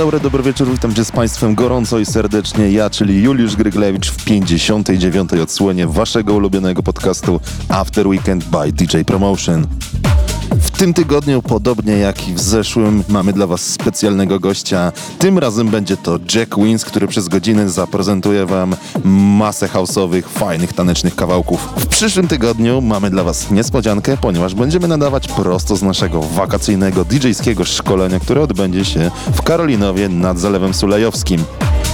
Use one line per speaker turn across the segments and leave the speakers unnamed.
Dobry, dobry wieczór, witam cię z Państwem gorąco i serdecznie. Ja, czyli Juliusz Gryglewicz w 59. odsłonie waszego ulubionego podcastu After Weekend by DJ Promotion. Tym tygodniu, podobnie jak i w zeszłym, mamy dla Was specjalnego gościa. Tym razem będzie to Jack Wins, który przez godzinę zaprezentuje Wam masę house'owych, fajnych, tanecznych kawałków. W przyszłym tygodniu mamy dla Was niespodziankę, ponieważ będziemy nadawać prosto z naszego wakacyjnego DJ-skiego szkolenia, które odbędzie się w Karolinowie nad Zalewem Sulejowskim.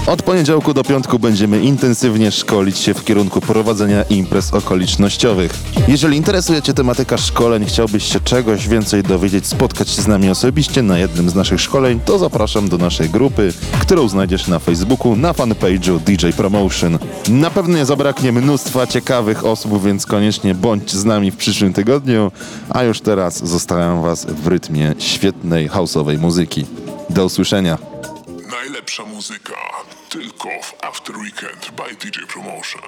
Od poniedziałku do piątku będziemy intensywnie szkolić się w kierunku prowadzenia imprez okolicznościowych. Jeżeli interesuje Cię tematyka szkoleń, chciałbyś się czegoś więcej dowiedzieć, spotkać się z nami osobiście na jednym z naszych szkoleń, to zapraszam do naszej grupy, którą znajdziesz na Facebooku na fanpage'u DJ Promotion. Na pewno nie zabraknie mnóstwa ciekawych osób, więc koniecznie bądź z nami w przyszłym tygodniu, a już teraz zostawiam Was w rytmie świetnej houseowej muzyki. Do usłyszenia.
Najlepsza muzyka tylko w After Weekend by DJ Promotion.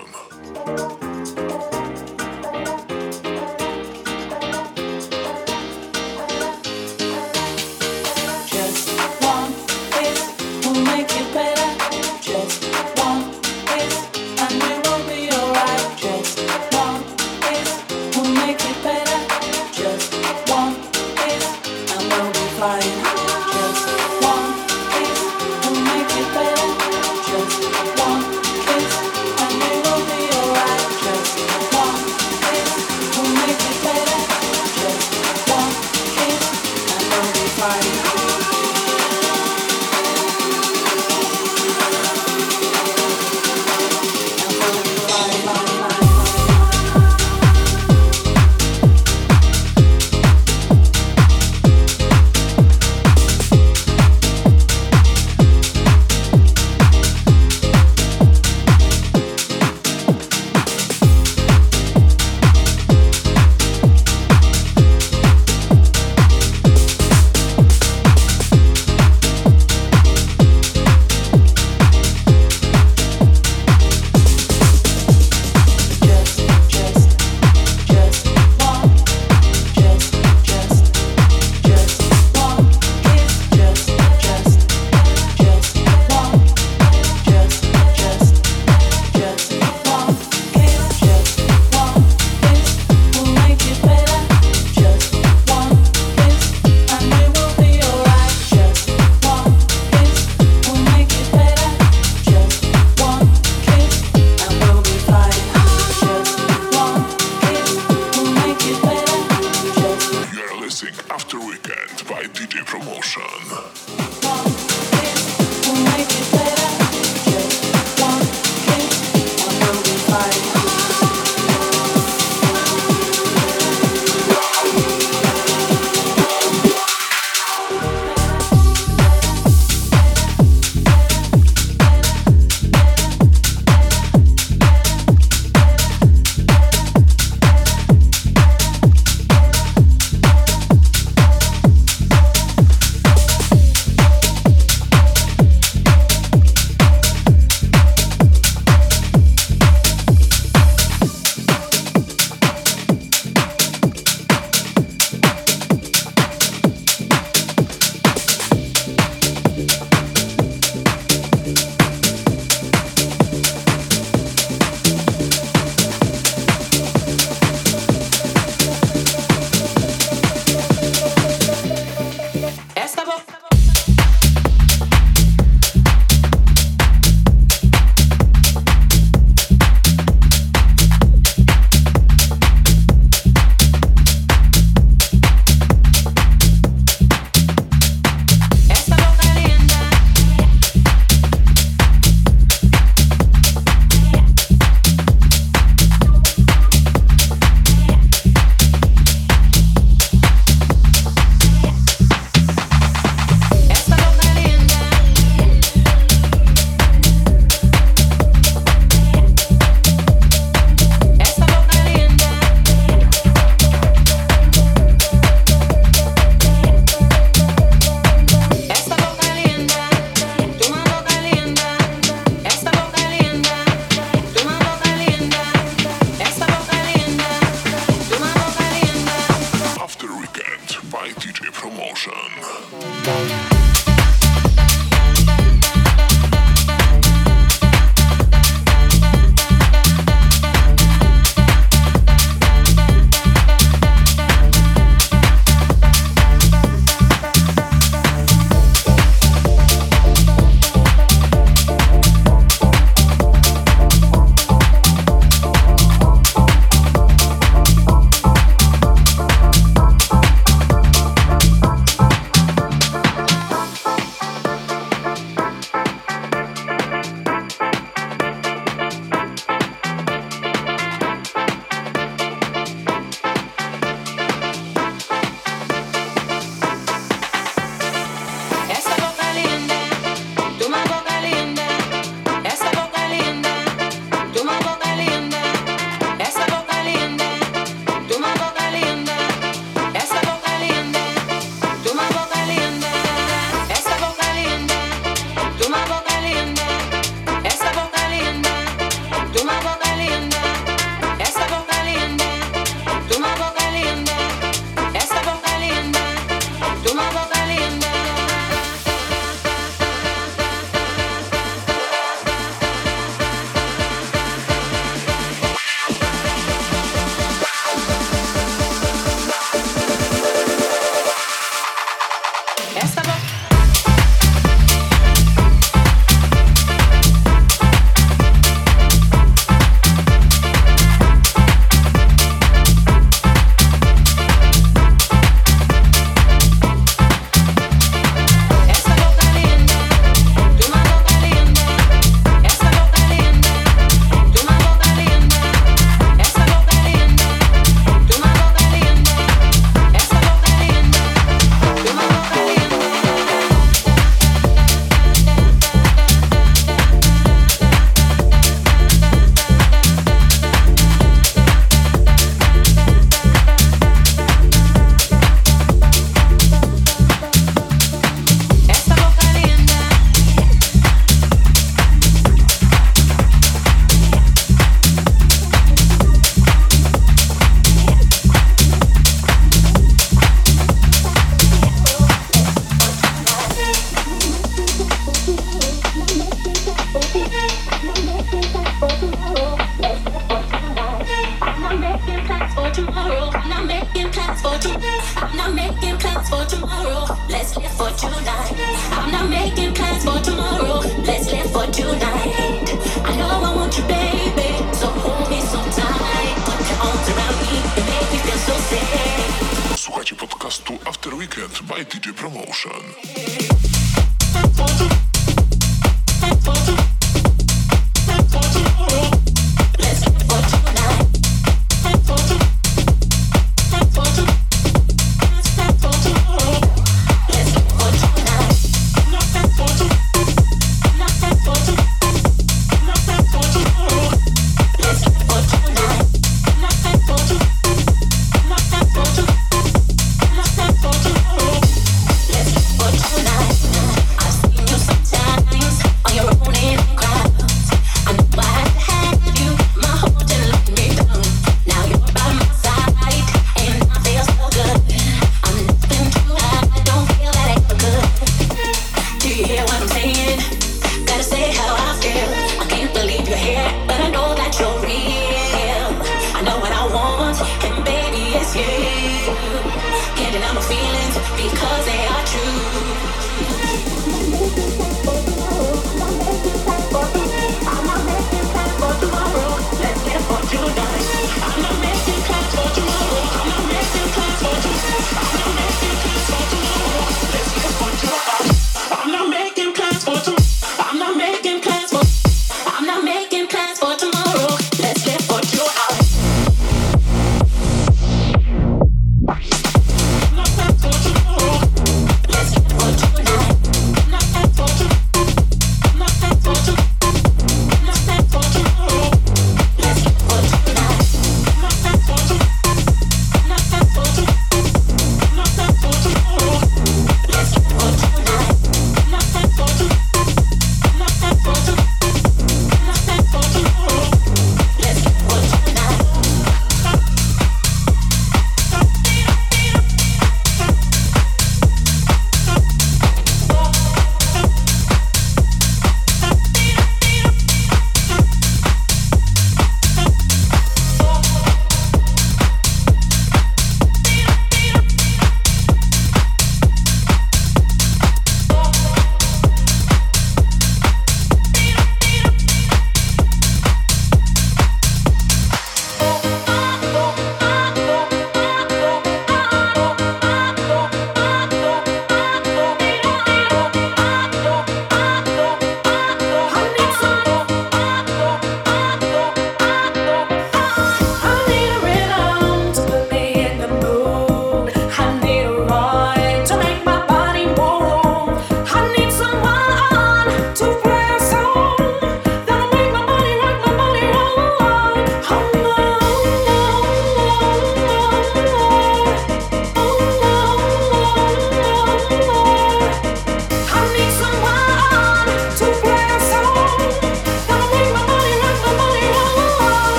Promotion.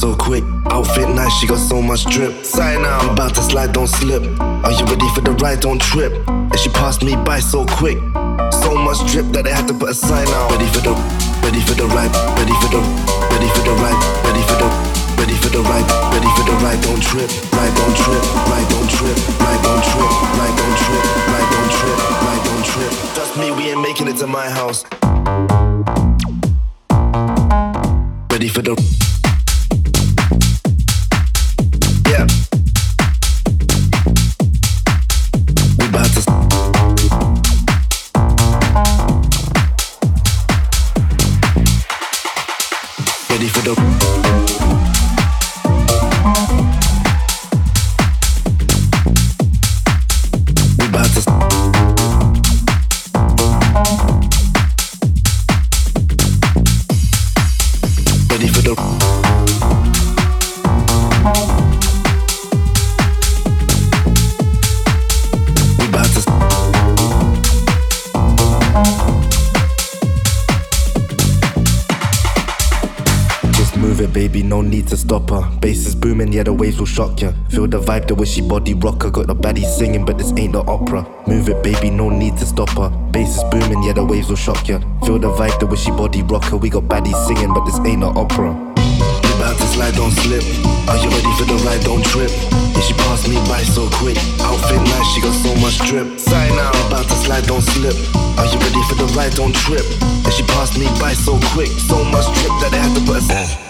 So quick. Outfit nice, she got so much drip. Sign now. We bout to slide, don't slip. Are you ready for the ride? Don't trip. Yeah, she passed me by so quick. So much drip that they had to put a sign out. Ready for the, ready for the ride. Ready for the, ready for the ride. Ready for the, ready for the ride. Ready for the ride. Don't trip. Ride, don't trip. Ride, don't trip. Ride, don't trip. Ride, don't trip. Ride, don't trip. Ride, don't trip. Trust me, we ain't making it to my house. Ready for the. Move it, baby, no need to stop her. Bass is booming, yeah, the waves will shock ya. Feel the vibe, the way she body rocker. Got the baddie singing, but this ain't the opera. Move it, baby, no need to stop her. Bass is booming, yeah, the waves will shock ya. Feel the vibe, the way she body rocker. We got baddies singing, but this ain't the opera. We about to slide, don't slip. Are you ready for the ride? Don't trip. Yeah, she passed me by so quick. Outfit nice, she got so much drip. Sign out. About to slide, don't slip. Are you ready for the ride? Don't trip. Yeah, she passed me by so quick. So much drip that I had to put a.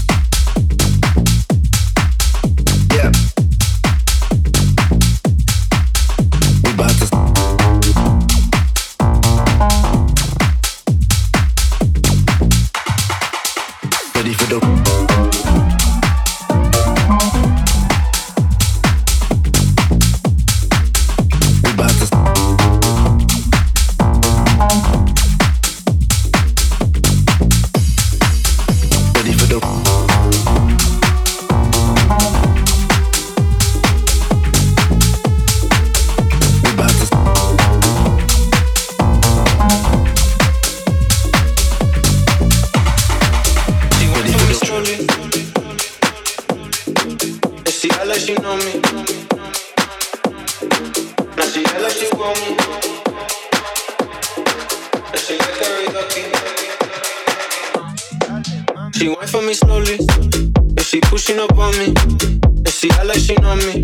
She went for me slowly, and she pushing up on me, and she act like she know me,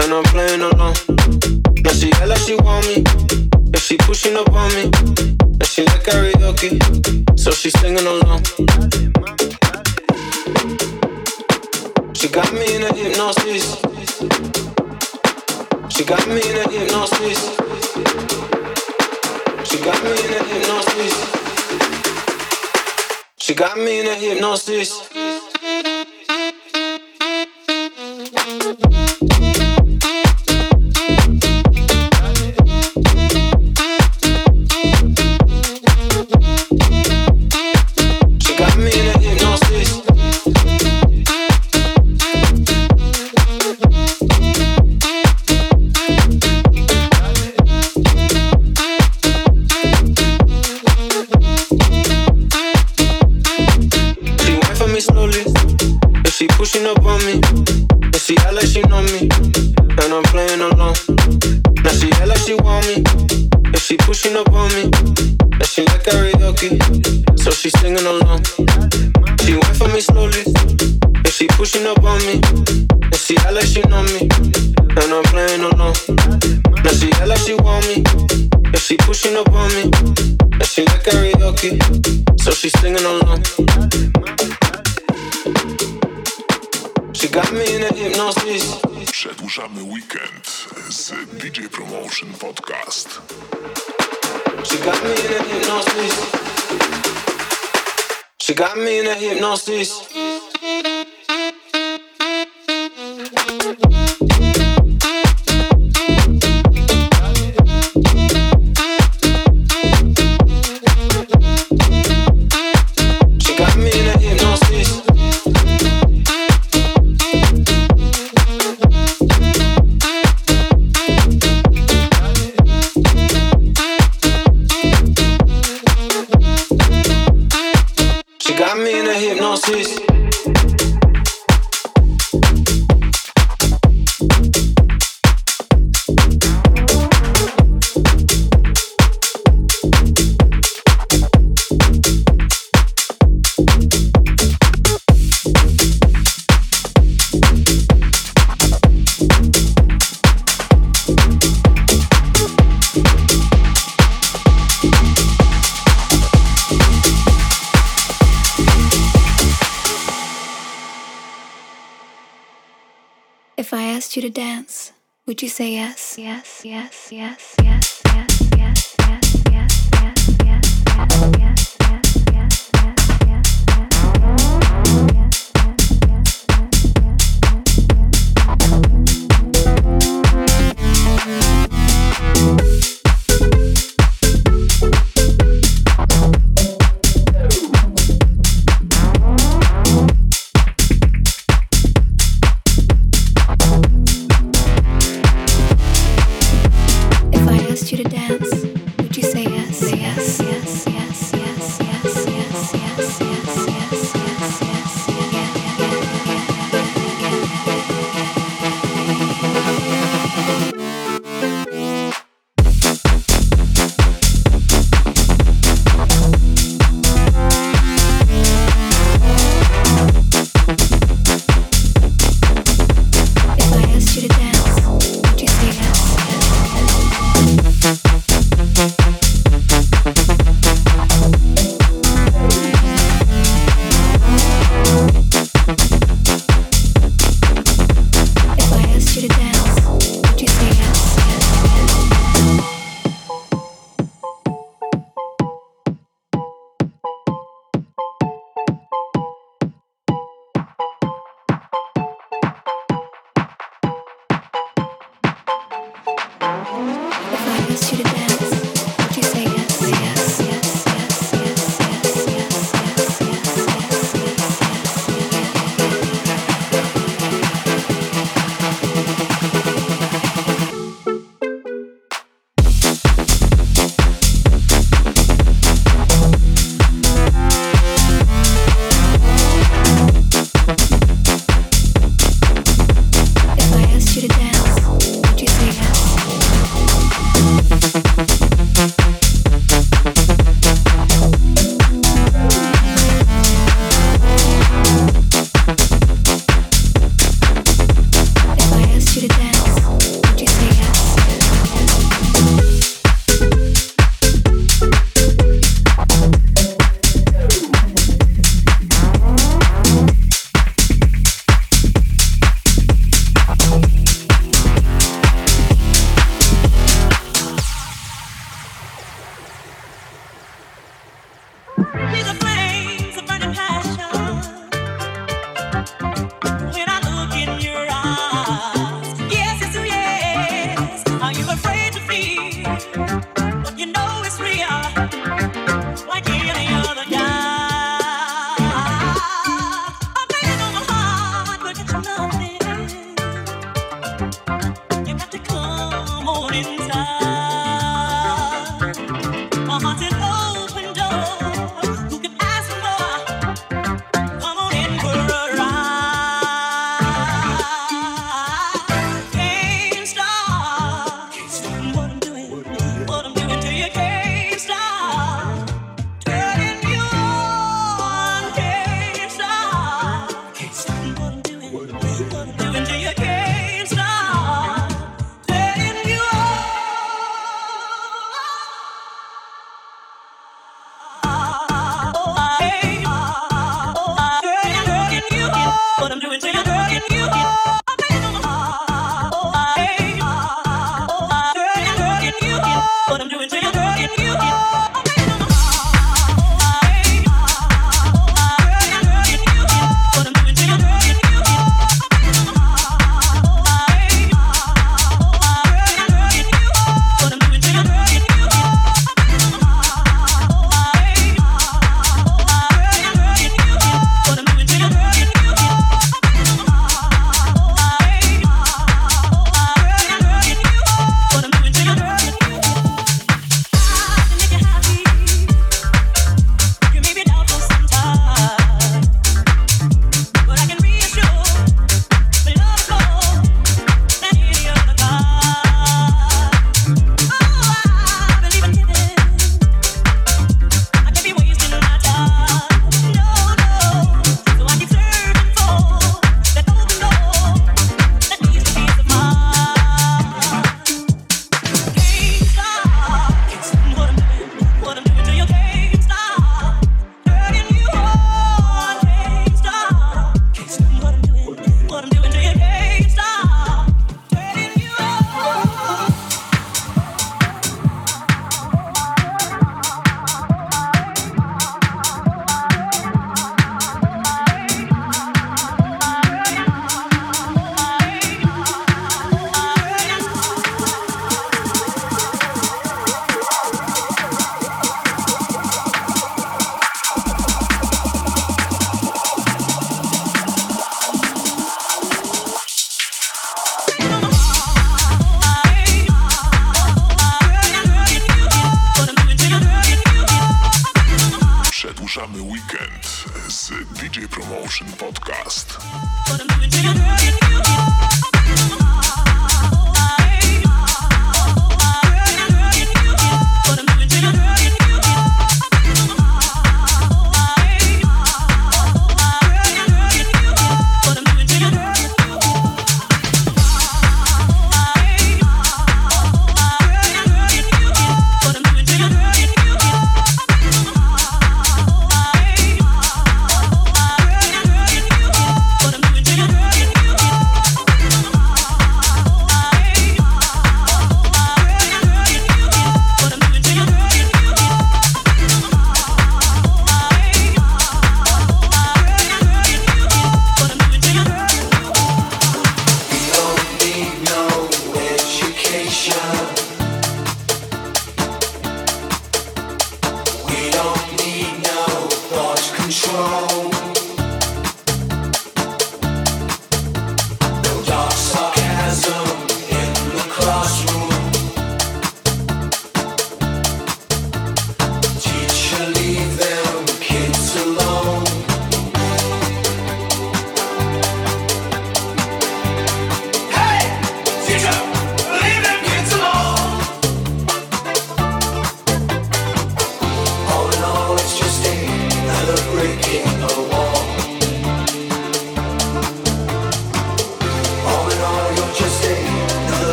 and I'm playing along. Now she act like she want me, and she pushing up on me, and she like karaoke, so she singing along. She got me in a hypnosis. She got me in a hypnosis. She got me in a hypnosis. She got me in a hypnosis. She got me in a hypnosis.
yes, yes.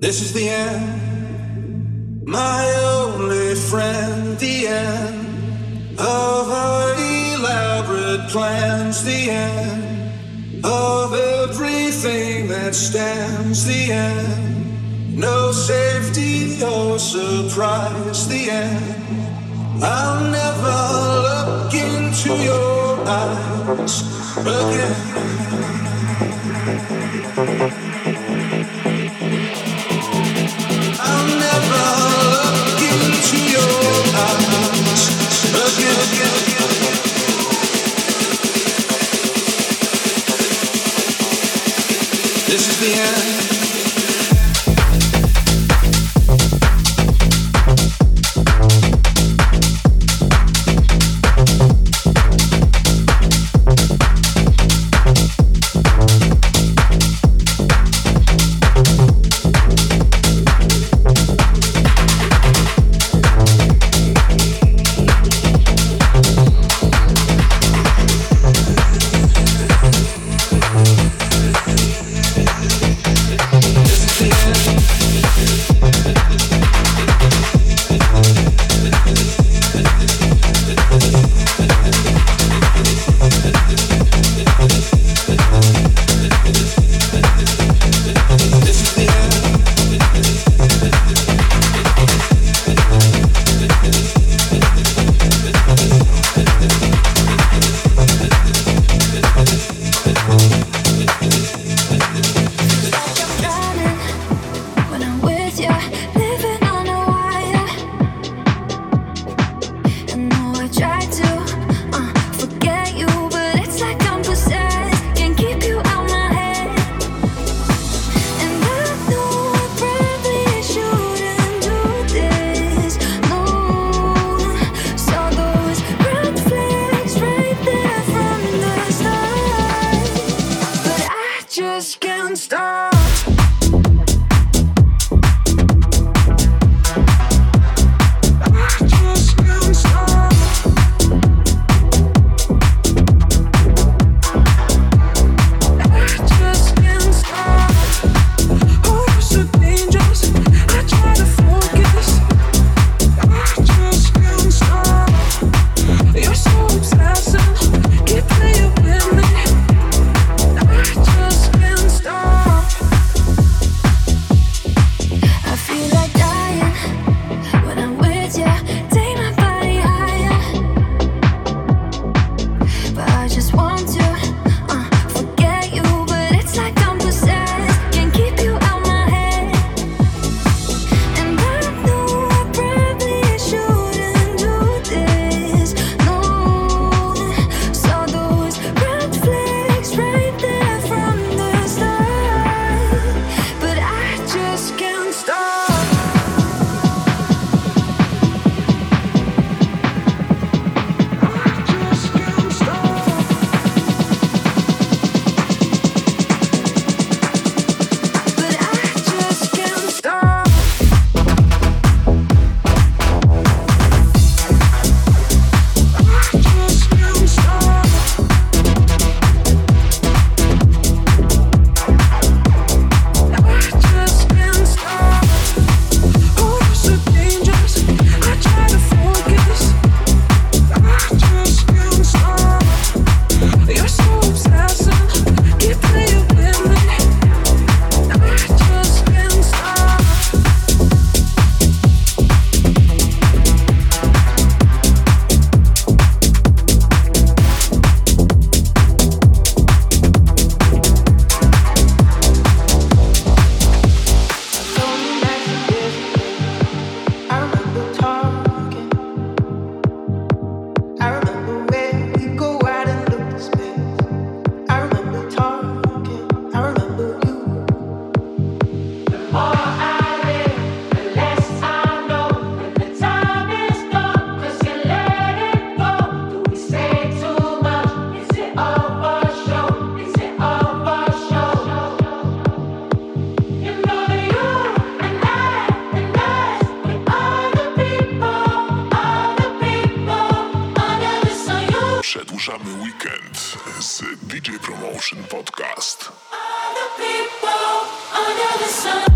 This is the end, my only friend. The end of our elaborate plans. The end of everything that stands. The end, no safety or surprise. The end. I'll never look into your eyes again.
Sun.